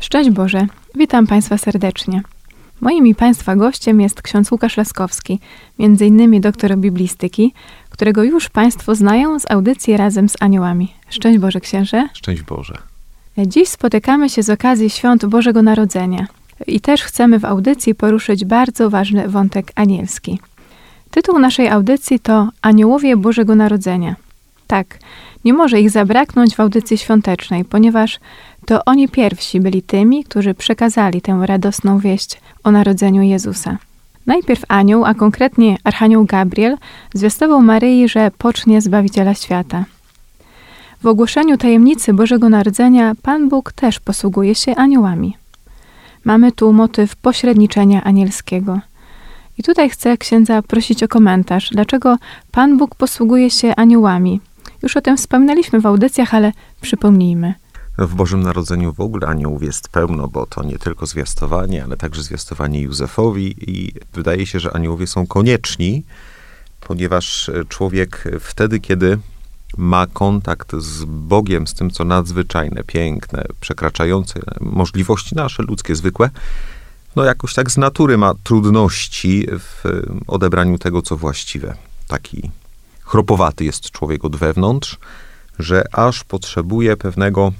Szczęść Boże, witam Państwa serdecznie. Moim i Państwa gościem jest ksiądz Łukasz Laskowski, między innymi doktor biblistyki, którego już Państwo znają z audycji Razem z Aniołami. Szczęść Boże, księże. Szczęść Boże. Dziś spotykamy się z okazji świąt Bożego Narodzenia i też chcemy w audycji poruszyć bardzo ważny wątek anielski. Tytuł naszej audycji to Aniołowie Bożego Narodzenia. Tak, nie może ich zabraknąć w audycji świątecznej, ponieważ to oni pierwsi byli tymi, którzy przekazali tę radosną wieść o narodzeniu Jezusa. Najpierw anioł, a konkretnie archanioł Gabriel, zwiastował Maryi, że pocznie Zbawiciela świata. W ogłoszeniu tajemnicy Bożego Narodzenia Pan Bóg też posługuje się aniołami. Mamy tu motyw pośredniczenia anielskiego. I tutaj chcę księdza prosić o komentarz, dlaczego Pan Bóg posługuje się aniołami. Już o tym wspominaliśmy w audycjach, ale przypomnijmy. W Bożym Narodzeniu w ogóle aniołów jest pełno, bo to nie tylko zwiastowanie, ale także zwiastowanie Józefowi i wydaje się, że aniołowie są konieczni, ponieważ człowiek wtedy, kiedy ma kontakt z Bogiem, z tym, co nadzwyczajne, piękne, przekraczające możliwości nasze, ludzkie, zwykłe, no jakoś tak z natury ma trudności w odebraniu tego, co właściwe. Taki chropowaty jest człowiek od wewnątrz, że aż potrzebuje pewnego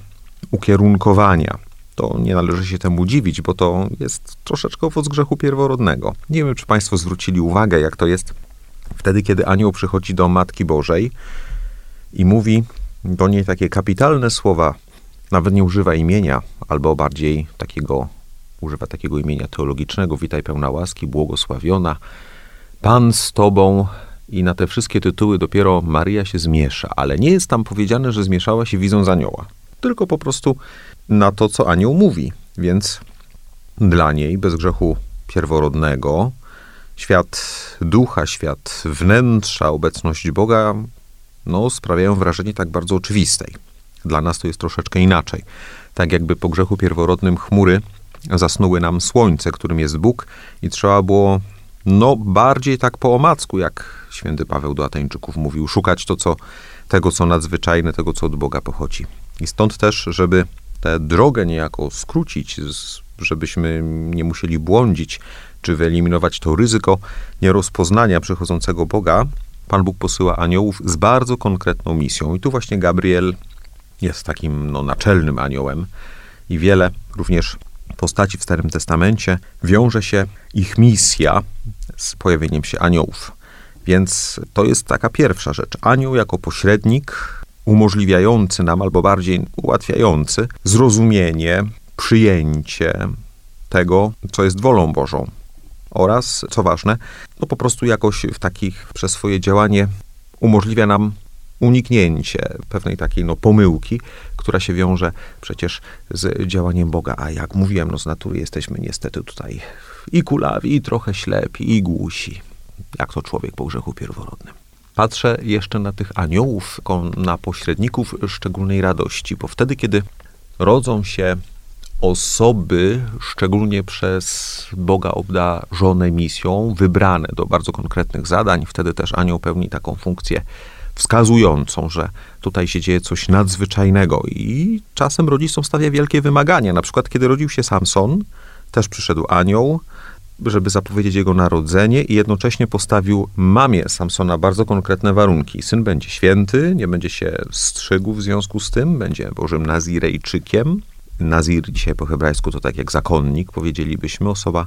ukierunkowania. To nie należy się temu dziwić, bo to jest troszeczkę owoc grzechu pierworodnego. Nie wiem, czy Państwo zwrócili uwagę, jak to jest wtedy, kiedy anioł przychodzi do Matki Bożej i mówi do niej takie kapitalne słowa, nawet nie używa imienia, albo bardziej takiego, używa takiego imienia teologicznego, witaj pełna łaski, błogosławiona, Pan z Tobą, i na te wszystkie tytuły dopiero Maria się zmiesza, ale nie jest tam powiedziane, że zmieszała się widząc anioła, tylko po prostu na to, co anioł mówi. Więc dla niej, bez grzechu pierworodnego, świat ducha, świat wnętrza, obecność Boga, no, sprawiają wrażenie tak bardzo oczywistej. Dla nas to jest troszeczkę inaczej. Tak jakby po grzechu pierworodnym chmury zasnuły nam słońce, którym jest Bóg i trzeba było no bardziej tak po omacku, jak święty Paweł do Ateńczyków mówił, szukać to, co, tego, co nadzwyczajne, tego, co od Boga pochodzi. I stąd też, żeby tę drogę niejako skrócić, żebyśmy nie musieli błądzić, czy wyeliminować to ryzyko nierozpoznania przychodzącego Boga, Pan Bóg posyła aniołów z bardzo konkretną misją. I tu właśnie Gabriel jest takim no, naczelnym aniołem i wiele również postaci w Starym Testamencie wiąże się ich misja z pojawieniem się aniołów. Więc to jest taka pierwsza rzecz. Anioł jako pośrednik umożliwiający nam, albo bardziej ułatwiający zrozumienie, przyjęcie tego, co jest wolą Bożą. Oraz, co ważne, no po prostu jakoś w takich, przez swoje działanie umożliwia nam uniknięcie pewnej takiej no, pomyłki, która się wiąże przecież z działaniem Boga. A jak mówiłem, no z natury jesteśmy niestety tutaj i kulawi, i trochę ślepi, i głusi, jak to człowiek po grzechu pierworodnym. Patrzę jeszcze na tych aniołów, na pośredników szczególnej radości, bo wtedy, kiedy rodzą się osoby, szczególnie przez Boga obdarzone misją, wybrane do bardzo konkretnych zadań, wtedy też anioł pełni taką funkcję wskazującą, że tutaj się dzieje coś nadzwyczajnego i czasem rodzicom stawia wielkie wymagania. Na przykład, kiedy rodził się Samson, też przyszedł anioł, żeby zapowiedzieć jego narodzenie i jednocześnie postawił mamie Samsona bardzo konkretne warunki. Syn będzie święty, nie będzie się strzygł w związku z tym, będzie Bożym Nazirejczykiem. Nazir dzisiaj po hebrajsku to tak jak zakonnik, powiedzielibyśmy, osoba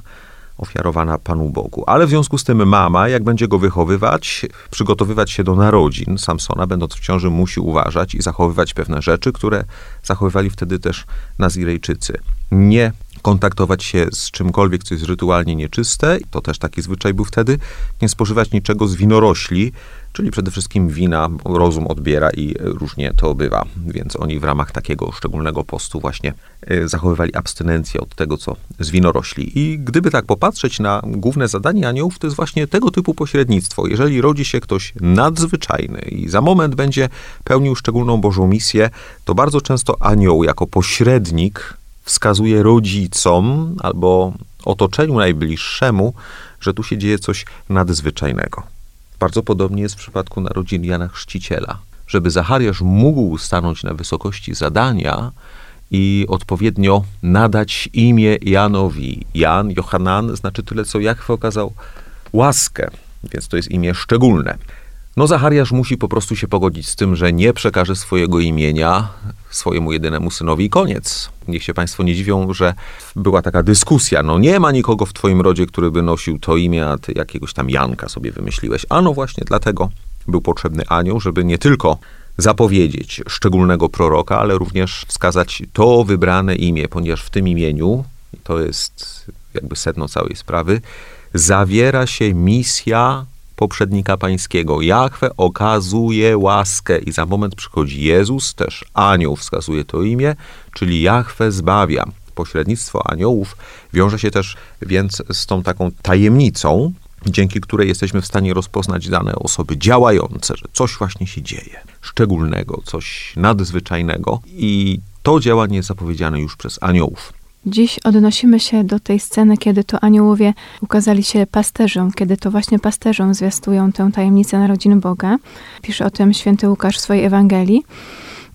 ofiarowana Panu Bogu. Ale w związku z tym mama, jak będzie go wychowywać, przygotowywać się do narodzin Samsona, będąc w ciąży, musi uważać i zachowywać pewne rzeczy, które zachowywali wtedy też Nazirejczycy. Nie kontaktować się z czymkolwiek, co jest rytualnie nieczyste, to też taki zwyczaj był wtedy, nie spożywać niczego z winorośli, czyli przede wszystkim wina rozum odbiera i różnie to bywa. Więc oni w ramach takiego szczególnego postu właśnie e, zachowywali abstynencję od tego, co z winorośli. I gdyby tak popatrzeć na główne zadanie aniołów, to jest właśnie tego typu pośrednictwo. Jeżeli rodzi się ktoś nadzwyczajny i za moment będzie pełnił szczególną Bożą misję, to bardzo często anioł jako pośrednik wskazuje rodzicom albo otoczeniu najbliższemu, że tu się dzieje coś nadzwyczajnego. Bardzo podobnie jest w przypadku narodzin Jana Chrzciciela. Żeby Zachariasz mógł stanąć na wysokości zadania i odpowiednio nadać imię Janowi. Jan, Johanan znaczy tyle, co Jachwę okazał łaskę, więc to jest imię szczególne. No Zachariasz musi po prostu się pogodzić z tym, że nie przekaże swojego imienia swojemu jedynemu synowi i koniec. Niech się Państwo nie dziwią, że była taka dyskusja. No nie ma nikogo w Twoim rodzie, który by nosił to imię, a Ty jakiegoś tam Janka sobie wymyśliłeś. A no właśnie dlatego był potrzebny anioł, żeby nie tylko zapowiedzieć szczególnego proroka, ale również wskazać to wybrane imię, ponieważ w tym imieniu, to jest jakby sedno całej sprawy, zawiera się misja poprzednika pańskiego. Jachwę okazuje łaskę i za moment przychodzi Jezus, też anioł wskazuje to imię, czyli Jachwę zbawia. Pośrednictwo aniołów wiąże się też więc z tą taką tajemnicą, dzięki której jesteśmy w stanie rozpoznać dane osoby działające, że coś właśnie się dzieje, szczególnego, coś nadzwyczajnego i to działanie jest zapowiedziane już przez aniołów. Dziś odnosimy się do tej sceny, kiedy to aniołowie ukazali się pasterzom, kiedy to właśnie pasterzom zwiastują tę tajemnicę narodzin Boga. Pisze o tym święty Łukasz w swojej Ewangelii.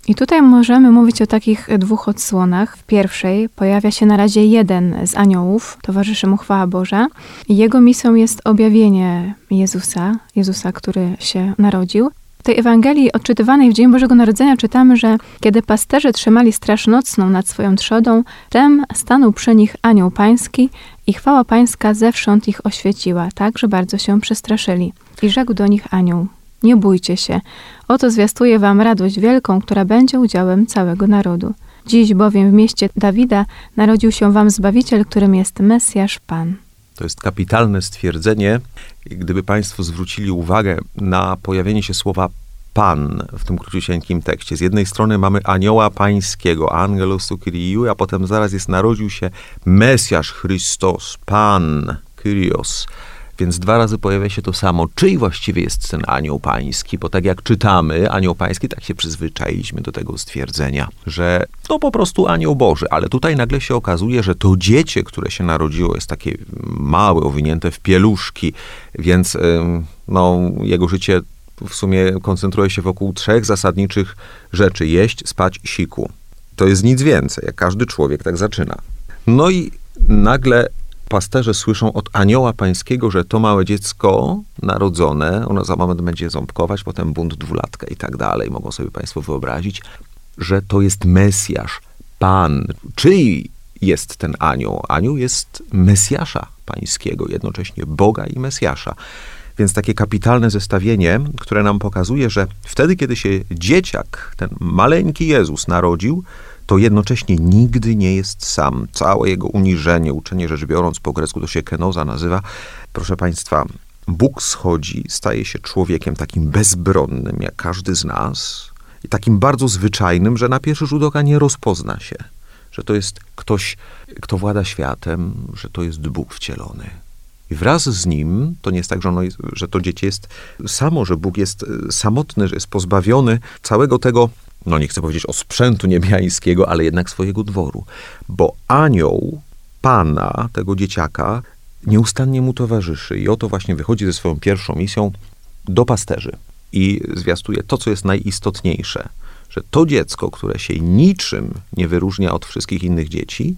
I tutaj możemy mówić o takich dwóch odsłonach. W pierwszej pojawia się na razie jeden z aniołów, towarzyszy mu chwała Boża. Jego misją jest objawienie Jezusa, Jezusa, który się narodził. W tej Ewangelii odczytywanej w Dzień Bożego Narodzenia czytamy, że kiedy pasterze trzymali straż nocną nad swoją trzodą, tem stanął przy nich anioł pański i chwała pańska zewsząd ich oświeciła, tak, że bardzo się przestraszyli. I rzekł do nich anioł, nie bójcie się, oto zwiastuję wam radość wielką, która będzie udziałem całego narodu. Dziś bowiem w mieście Dawida narodził się wam Zbawiciel, którym jest Mesjasz Pan. To jest kapitalne stwierdzenie. Gdyby Państwo zwrócili uwagę na pojawienie się słowa Pan w tym króciusieńkim tekście. Z jednej strony mamy anioła pańskiego, angelus Kyriu, a potem zaraz jest narodził się Mesjasz Chrystus, Pan, Kyrios. Więc dwa razy pojawia się to samo. Czyj właściwie jest ten anioł pański? Bo tak jak czytamy, anioł pański, tak się przyzwyczailiśmy do tego stwierdzenia, że to po prostu anioł Boży. Ale tutaj nagle się okazuje, że to dziecię, które się narodziło, jest takie małe, owinięte w pieluszki, więc no, jego życie w sumie koncentruje się wokół trzech zasadniczych rzeczy: jeść, spać, siku. To jest nic więcej, jak każdy człowiek tak zaczyna. No i nagle pasterze słyszą od anioła pańskiego, że to małe dziecko narodzone, ono za moment będzie ząbkować, potem bunt dwulatka i tak dalej, mogą sobie państwo wyobrazić, że to jest Mesjasz, Pan. Czyj jest ten anioł? Anioł jest Mesjasza pańskiego, jednocześnie Boga i Mesjasza. Więc takie kapitalne zestawienie, które nam pokazuje, że wtedy, kiedy się dzieciak, ten maleńki Jezus narodził, to jednocześnie nigdy nie jest sam. Całe jego uniżenie, uczenie rzecz biorąc po grecku to się kenoza nazywa. Proszę Państwa, Bóg schodzi, staje się człowiekiem takim bezbronnym, jak każdy z nas, i takim bardzo zwyczajnym, że na pierwszy rzut oka nie rozpozna się, że to jest ktoś, kto włada światem, że to jest Bóg wcielony. I wraz z nim, to nie jest tak, że, ono jest, że to dziecię jest samo, że Bóg jest samotny, że jest pozbawiony całego tego no nie chcę powiedzieć o sprzętu niebiańskiego, ale jednak swojego dworu. Bo anioł pana, tego dzieciaka, nieustannie mu towarzyszy. I oto właśnie wychodzi ze swoją pierwszą misją do pasterzy i zwiastuje to, co jest najistotniejsze, że to dziecko, które się niczym nie wyróżnia od wszystkich innych dzieci,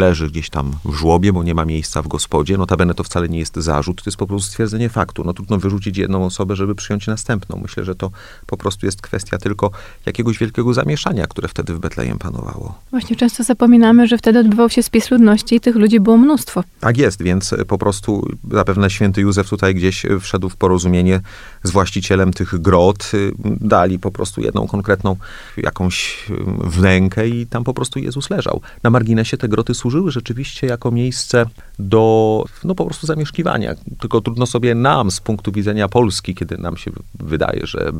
leży gdzieś tam w żłobie, bo nie ma miejsca w gospodzie. Notabene to wcale nie jest zarzut, to jest po prostu stwierdzenie faktu. No trudno wyrzucić jedną osobę, żeby przyjąć następną. Myślę, że to po prostu jest kwestia tylko jakiegoś wielkiego zamieszania, które wtedy w Betlejem panowało. Właśnie często zapominamy, że wtedy odbywał się spis ludności i tych ludzi było mnóstwo. Tak jest, więc po prostu zapewne święty Józef tutaj gdzieś wszedł w porozumienie z właścicielem tych grot. Dali po prostu jedną konkretną jakąś wnękę i tam po prostu Jezus leżał. Na marginesie te groty służyły rzeczywiście jako miejsce do, no po prostu zamieszkiwania. Tylko trudno sobie nam z punktu widzenia Polski, kiedy nam się wydaje, że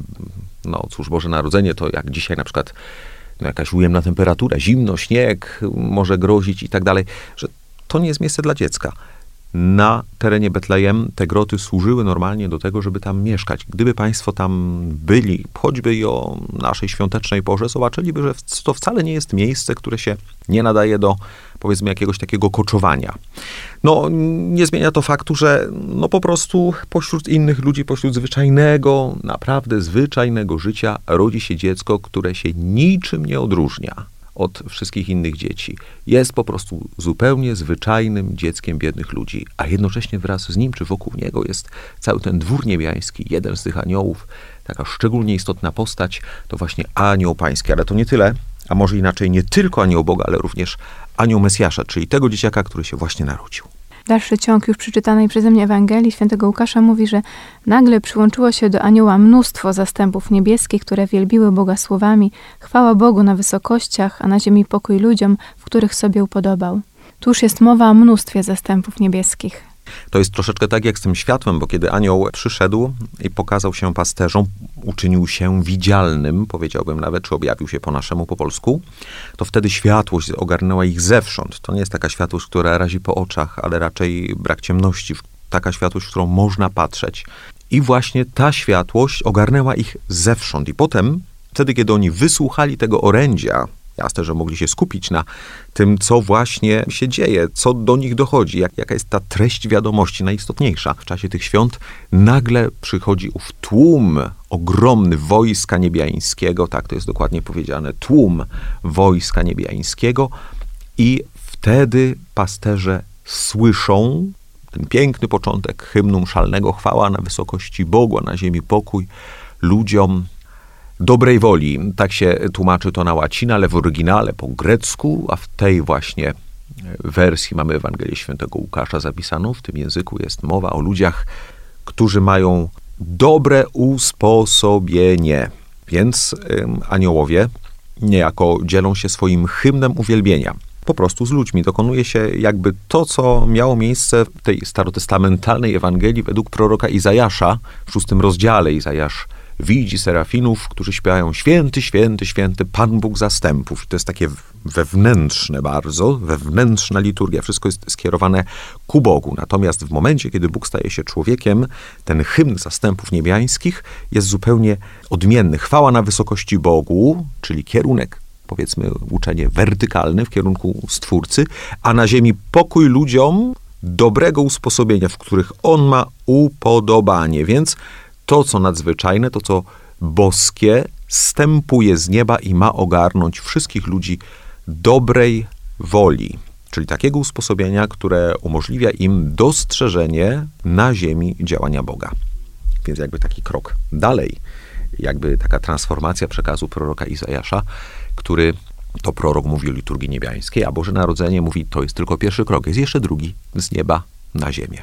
no cóż, Boże Narodzenie to jak dzisiaj na przykład no, jakaś ujemna temperatura, zimno, śnieg może grozić i tak dalej, że to nie jest miejsce dla dziecka na terenie Betlejem te groty służyły normalnie do tego, żeby tam mieszkać. Gdyby Państwo tam byli, choćby i o naszej świątecznej porze, zobaczyliby, że to wcale nie jest miejsce, które się nie nadaje do, powiedzmy, jakiegoś takiego koczowania. No, nie zmienia to faktu, że no po prostu pośród innych ludzi, pośród zwyczajnego, naprawdę zwyczajnego życia rodzi się dziecko, które się niczym nie odróżnia od wszystkich innych dzieci. Jest po prostu zupełnie zwyczajnym dzieckiem biednych ludzi, a jednocześnie wraz z nim czy wokół niego jest cały ten dwór niebiański, jeden z tych aniołów, taka szczególnie istotna postać, to właśnie anioł pański, ale to nie tyle, a może inaczej nie tylko anioł Boga, ale również anioł Mesjasza, czyli tego dzieciaka, który się właśnie narodził. Dalszy ciąg już przeczytanej przeze mnie Ewangelii świętego Łukasza mówi, że nagle przyłączyło się do anioła mnóstwo zastępów niebieskich, które wielbiły Boga słowami chwała Bogu na wysokościach, a na ziemi pokój ludziom, w których sobie upodobał. Tu już jest mowa o mnóstwie zastępów niebieskich. To jest troszeczkę tak jak z tym światłem, bo kiedy anioł przyszedł i pokazał się pasterzom, uczynił się widzialnym, powiedziałbym nawet, czy objawił się po naszemu, po polsku, to wtedy światłość ogarnęła ich zewsząd. To nie jest taka światłość, która razi po oczach, ale raczej brak ciemności, taka światłość, w którą można patrzeć. I właśnie ta światłość ogarnęła ich zewsząd. I potem, wtedy, kiedy oni wysłuchali tego orędzia, Jasne, że mogli się skupić na tym, co właśnie się dzieje, co do nich dochodzi, jak, jaka jest ta treść wiadomości najistotniejsza. W czasie tych świąt nagle przychodzi ów tłum ogromny wojska niebiańskiego, tak to jest dokładnie powiedziane, tłum wojska niebiańskiego i wtedy pasterze słyszą ten piękny początek hymnu szalnego chwała na wysokości Bogu, a na ziemi pokój ludziom dobrej woli. Tak się tłumaczy to na łacinę, ale w oryginale po grecku, a w tej właśnie wersji mamy Ewangelię Świętego Łukasza zapisaną. W tym języku jest mowa o ludziach, którzy mają dobre usposobienie. Więc ym, aniołowie niejako dzielą się swoim hymnem uwielbienia. Po prostu z ludźmi. Dokonuje się jakby to, co miało miejsce w tej starotestamentalnej Ewangelii według proroka Izajasza w szóstym rozdziale. Izajasz widzi serafinów, którzy śpiewają święty, święty, święty Pan Bóg zastępów. I to jest takie wewnętrzne bardzo, wewnętrzna liturgia. Wszystko jest skierowane ku Bogu. Natomiast w momencie, kiedy Bóg staje się człowiekiem, ten hymn zastępów niebiańskich jest zupełnie odmienny. Chwała na wysokości Bogu, czyli kierunek powiedzmy uczenie wertykalne w kierunku Stwórcy, a na ziemi pokój ludziom dobrego usposobienia, w których On ma upodobanie. Więc to, co nadzwyczajne, to, co boskie, stępuje z nieba i ma ogarnąć wszystkich ludzi dobrej woli, czyli takiego usposobienia, które umożliwia im dostrzeżenie na ziemi działania Boga. Więc jakby taki krok dalej, jakby taka transformacja przekazu proroka Izajasza, który to prorok mówi o liturgii niebiańskiej, a Boże Narodzenie mówi, to jest tylko pierwszy krok, jest jeszcze drugi, z nieba na ziemię.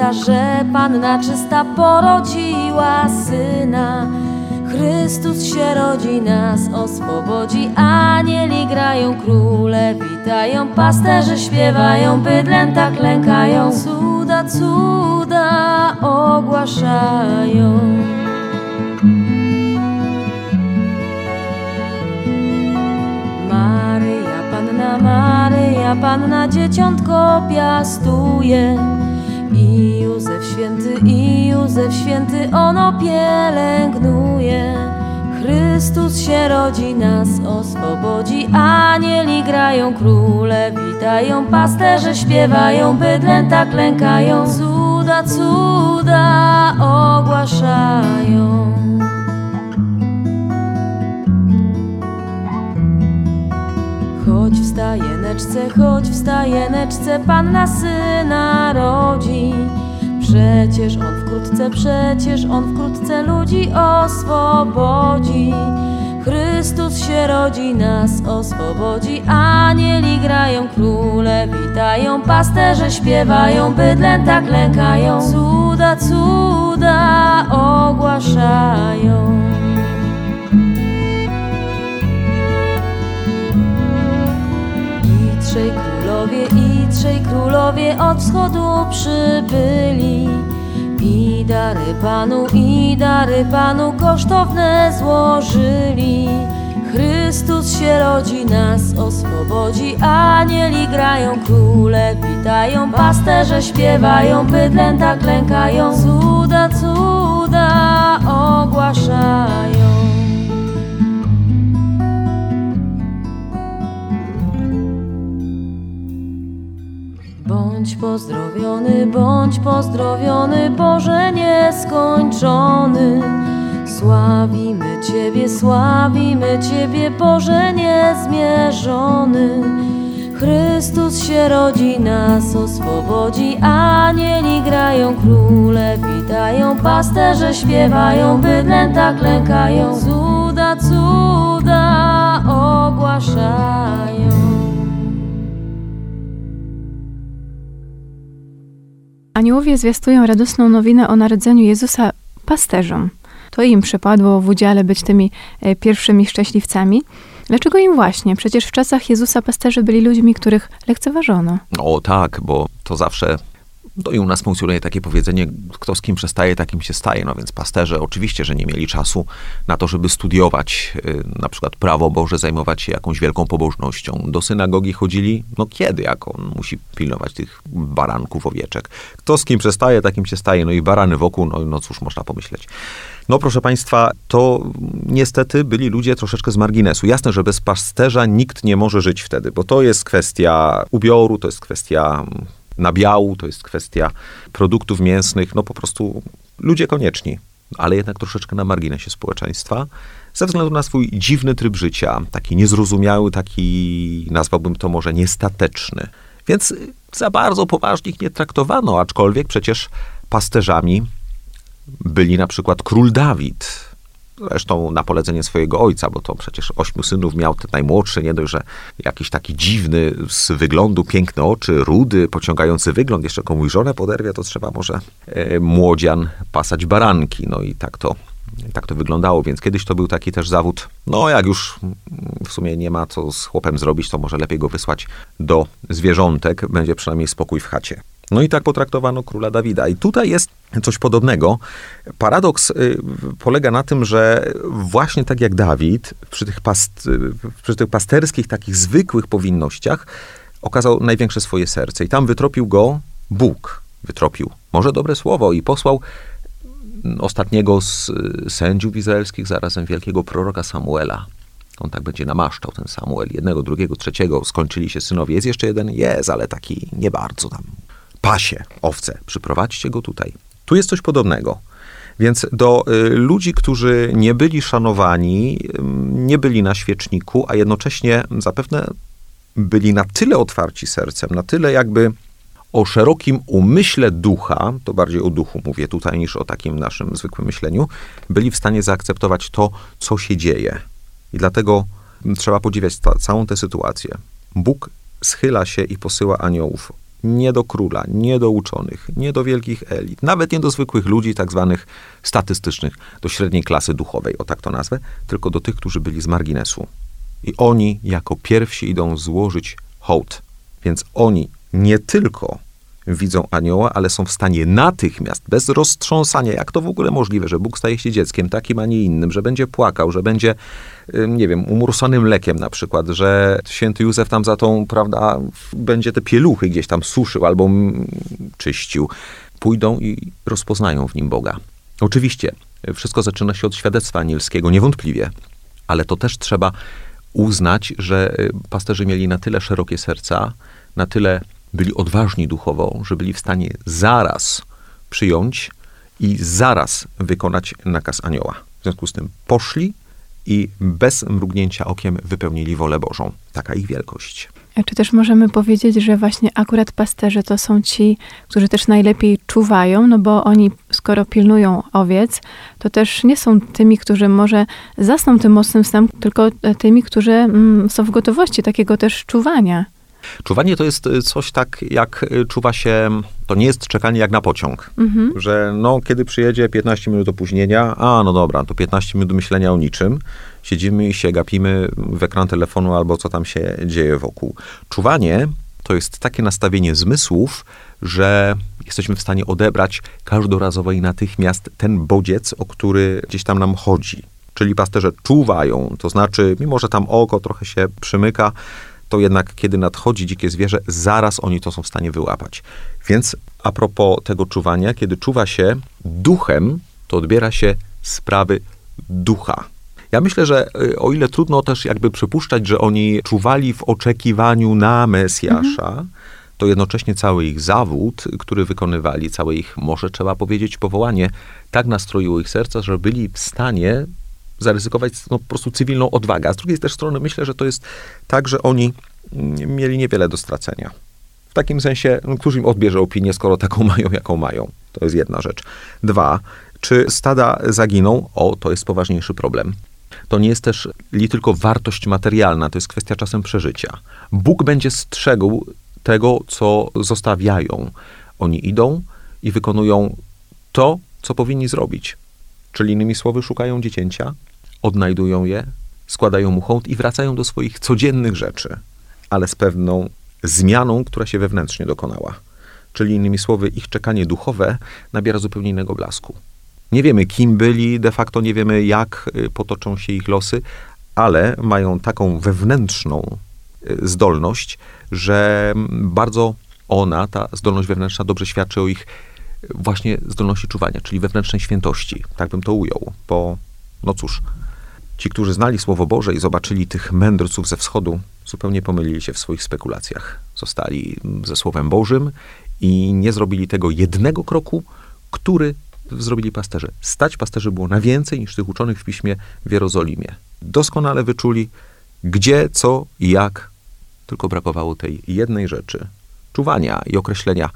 Czysta, że Panna czysta porodziła syna. Chrystus się rodzi, nas oswobodzi, anieli grają, króle witają, pasterze śpiewają, bydlęta klękają, cuda, cuda ogłaszają. Maryja, Panna Maryja, Panna dzieciątko piastuje. I Józef święty, i Józef święty, ono pielęgnuje. Chrystus się rodzi, nas oswobodzi, anieli grają, króle witają, pasterze śpiewają, bydlęta klękają, cuda, cuda ogłaszają. Chodź w stajeneczce, chodź w stajeneczce, Panna syna rodzi. Przecież on wkrótce, przecież on wkrótce ludzi oswobodzi. Chrystus się rodzi, nas oswobodzi, anieli grają, króle witają, pasterze śpiewają, bydlęta klękają, cuda, cuda ogłaszają. I trzej królowie od wschodu przybyli. I dary Panu, i dary Panu kosztowne złożyli. Chrystus się rodzi, nas oswobodzi, anieli grają, króle witają, pasterze śpiewają, bydlęta klękają, pozdrowiony, bądź pozdrowiony, Boże nieskończony. Sławimy Ciebie, sławimy Ciebie, Boże niezmierzony. Chrystus się rodzi, nas oswobodzi, anieli grają, króle witają, pasterze śpiewają, bydlęta klękają, cuda, cuda ogłaszają. Aniołowie zwiastują radosną nowinę o narodzeniu Jezusa pasterzom. To im przypadło w udziale być tymi e, pierwszymi szczęśliwcami. Dlaczego im właśnie? Przecież w czasach Jezusa pasterze byli ludźmi, których lekceważono. O tak, bo to zawsze no i u nas funkcjonuje takie powiedzenie, kto z kim przestaje, takim się staje. No więc pasterze oczywiście, że nie mieli czasu na to, żeby studiować y, na przykład prawo Boże, zajmować się jakąś wielką pobożnością. Do synagogi chodzili, no kiedy, jak on musi pilnować tych baranków, owieczek. Kto z kim przestaje, takim się staje. No i barany wokół, no, no cóż można pomyśleć. No proszę Państwa, to niestety byli ludzie troszeczkę z marginesu. Jasne, że bez pasterza nikt nie może żyć wtedy, bo to jest kwestia ubioru, to jest kwestia nabiału, to jest kwestia produktów mięsnych, no po prostu ludzie konieczni, ale jednak troszeczkę na marginesie społeczeństwa, ze względu na swój dziwny tryb życia, taki niezrozumiały, taki nazwałbym to może niestateczny. Więc za bardzo poważnie ich nie traktowano, aczkolwiek przecież pasterzami byli na przykład król Dawid, Zresztą na polecenie swojego ojca, bo to przecież ośmiu synów miał ten najmłodszy, nie dość, że jakiś taki dziwny z wyglądu, piękne oczy, rudy, pociągający wygląd, jeszcze komuś żonę poderwie, to trzeba może e, młodzian pasać baranki. No i tak to, tak to wyglądało, więc kiedyś to był taki też zawód, no jak już w sumie nie ma co z chłopem zrobić, to może lepiej go wysłać do zwierzątek, będzie przynajmniej spokój w chacie. No i tak potraktowano króla Dawida. I tutaj jest coś podobnego. Paradoks y, polega na tym, że właśnie tak jak Dawid, przy tych, past, przy tych pasterskich, takich zwykłych powinnościach, okazał największe swoje serce. I tam wytropił go Bóg. Wytropił. Może dobre słowo i posłał ostatniego z sędziów izraelskich, zarazem wielkiego proroka Samuela. On tak będzie namaszczał, ten Samuel. Jednego, drugiego, trzeciego. Skończyli się synowie. Jest jeszcze jeden? Jest, ale taki nie bardzo tam pasie owce, przyprowadźcie go tutaj. Tu jest coś podobnego. Więc do y, ludzi, którzy nie byli szanowani, y, nie byli na świeczniku, a jednocześnie zapewne byli na tyle otwarci sercem, na tyle jakby o szerokim umyśle ducha, to bardziej o duchu mówię tutaj niż o takim naszym zwykłym myśleniu, byli w stanie zaakceptować to, co się dzieje. I dlatego trzeba podziwiać ta, całą tę sytuację. Bóg schyla się i posyła aniołów Nie do króla, nie do uczonych, nie do wielkich elit, nawet nie do zwykłych ludzi, tak zwanych statystycznych, do średniej klasy duchowej, o tak to nazwę, tylko do tych, którzy byli z marginesu. I oni jako pierwsi idą złożyć hołd. Więc oni nie tylko widzą anioła, ale są w stanie natychmiast, bez roztrząsania, jak to w ogóle możliwe, że Bóg staje się dzieckiem takim, a nie innym, że będzie płakał, że będzie, nie wiem, umursanym mlekiem na przykład, że święty Józef tam za tą, prawda, będzie te pieluchy gdzieś tam suszył albo czyścił. Pójdą i rozpoznają w nim Boga. Oczywiście, wszystko zaczyna się od świadectwa anielskiego, niewątpliwie, ale to też trzeba uznać, że pasterze mieli na tyle szerokie serca, na tyle byli odważni duchowo, że byli w stanie zaraz przyjąć i zaraz wykonać nakaz anioła. W związku z tym poszli i bez mrugnięcia okiem wypełnili wolę Bożą. Taka ich wielkość. Czy też możemy powiedzieć, że właśnie akurat pasterze to są ci, którzy też najlepiej czuwają, no bo oni, skoro pilnują owiec, to też nie są tymi, którzy może zasną tym mocnym snem, tylko tymi, którzy mm, są w gotowości takiego też czuwania. Czuwanie to jest y, coś tak, jak y, czuwa się, to nie jest czekanie jak na pociąg, mhm. że no, kiedy przyjedzie 15 minut opóźnienia, a no dobra, to 15 minut myślenia o niczym, siedzimy i się gapimy w ekran telefonu albo co tam się dzieje wokół. Czuwanie to jest takie nastawienie zmysłów, że jesteśmy w stanie odebrać każdorazowo i natychmiast ten bodziec, o który gdzieś tam nam chodzi. Czyli pasterze czuwają, to znaczy, mimo że tam oko trochę się przymyka, to jednak kiedy nadchodzi dzikie zwierzę, zaraz oni to są w stanie wyłapać. Więc a propos tego czuwania, kiedy czuwa się duchem, to odbiera się sprawy ducha. Ja myślę, że y, o ile trudno też jakby przypuszczać, że oni czuwali w oczekiwaniu na Mesjasza, mhm. to jednocześnie cały ich zawód, który wykonywali, całe ich, może trzeba powiedzieć, powołanie, tak nastroiło ich serca, że byli w stanie zaryzykować no, po prostu cywilną odwagę. A z drugiej też strony myślę, że to jest tak, że oni mieli niewiele do stracenia. W takim sensie, no, któż im odbierze opinię, skoro taką mają, jaką mają. To jest jedna rzecz. Dwa, czy stada zaginą? O, to jest poważniejszy problem. To nie jest też li tylko wartość materialna, to jest kwestia czasem przeżycia. Bóg będzie strzegł tego, co zostawiają. Oni idą i wykonują to, co powinni zrobić. Czyli innymi słowy, szukają dziecięcia, odnajdują je, składają mu hołd i wracają do swoich codziennych rzeczy, ale z pewną zmianą, która się wewnętrznie dokonała. Czyli innymi słowy, ich czekanie duchowe nabiera zupełnie innego blasku. Nie wiemy, kim byli, de facto nie wiemy, jak y, potoczą się ich losy, ale mają taką wewnętrzną y, zdolność, że bardzo ona, ta zdolność wewnętrzna, dobrze świadczy o ich właśnie zdolności czuwania, czyli wewnętrznej świętości. Tak bym to ujął, bo no cóż, ci, którzy znali Słowo Boże i zobaczyli tych mędrców ze wschodu, zupełnie pomylili się w swoich spekulacjach. Zostali ze Słowem Bożym i nie zrobili tego jednego kroku, który zrobili pasterze. Stać pasterzy było na więcej niż tych uczonych w piśmie w Jerozolimie. Doskonale wyczuli, gdzie, co i jak, tylko brakowało tej jednej rzeczy czuwania i określenia,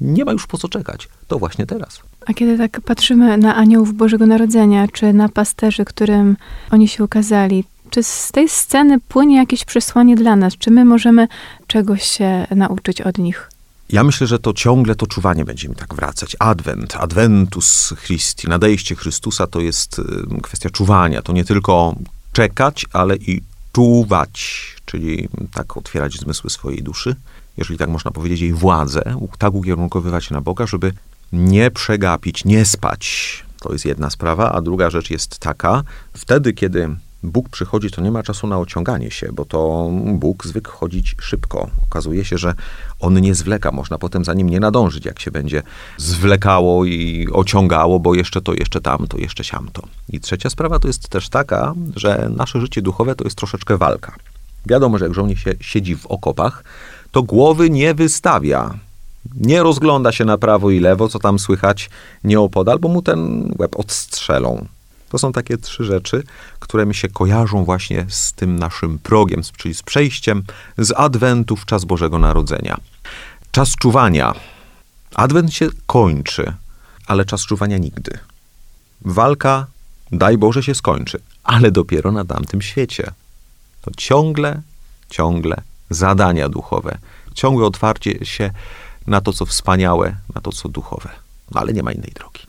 nie ma już po co czekać. To właśnie teraz. A kiedy tak patrzymy na aniołów Bożego Narodzenia, czy na pasterzy, którym oni się ukazali, czy z tej sceny płynie jakieś przesłanie dla nas? Czy my możemy czegoś się nauczyć od nich? Ja myślę, że to ciągle to czuwanie będzie mi tak wracać. Advent, Adventus Christi, nadejście Chrystusa to jest y, kwestia czuwania. To nie tylko czekać, ale i czuwać, czyli tak otwierać zmysły swojej duszy jeżeli tak można powiedzieć, jej władzę, tak ukierunkowywać na Boga, żeby nie przegapić, nie spać. To jest jedna sprawa, a druga rzecz jest taka, wtedy, kiedy Bóg przychodzi, to nie ma czasu na ociąganie się, bo to Bóg zwykł chodzić szybko. Okazuje się, że on nie zwleka, można potem za nim nie nadążyć, jak się będzie zwlekało i ociągało, bo jeszcze to, jeszcze tamto, jeszcze siamto. I trzecia sprawa to jest też taka, że nasze życie duchowe to jest troszeczkę walka. Wiadomo, że jak żołnierz siedzi w okopach, to głowy nie wystawia. Nie rozgląda się na prawo i lewo, co tam słychać nieopodal, bo mu ten łeb odstrzelą. To są takie trzy rzeczy, które mi się kojarzą właśnie z tym naszym progiem, czyli z przejściem z Adwentu w czas Bożego Narodzenia. Czas czuwania. Adwent się kończy, ale czas czuwania nigdy. Walka, daj Boże, się skończy, ale dopiero na tamtym świecie. To ciągle, ciągle zadania duchowe. ciągłe otwarcie się na to, co wspaniałe, na to, co duchowe. No ale nie ma innej drogi.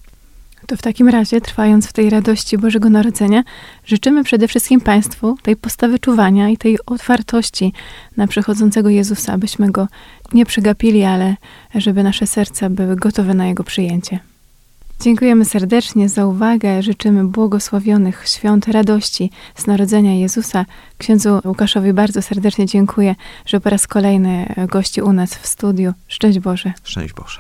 To w takim razie, trwając w tej radości Bożego Narodzenia, życzymy przede wszystkim Państwu tej postawy czuwania i tej otwartości na przychodzącego Jezusa, abyśmy go nie przegapili, ale żeby nasze serca były gotowe na jego przyjęcie. Dziękujemy serdecznie za uwagę. Życzymy błogosławionych świąt radości z narodzenia Jezusa. Księdzu Łukaszowi bardzo serdecznie dziękuję, że po raz kolejny gości u nas w studiu. Szczęść Boże. Szczęść Boże.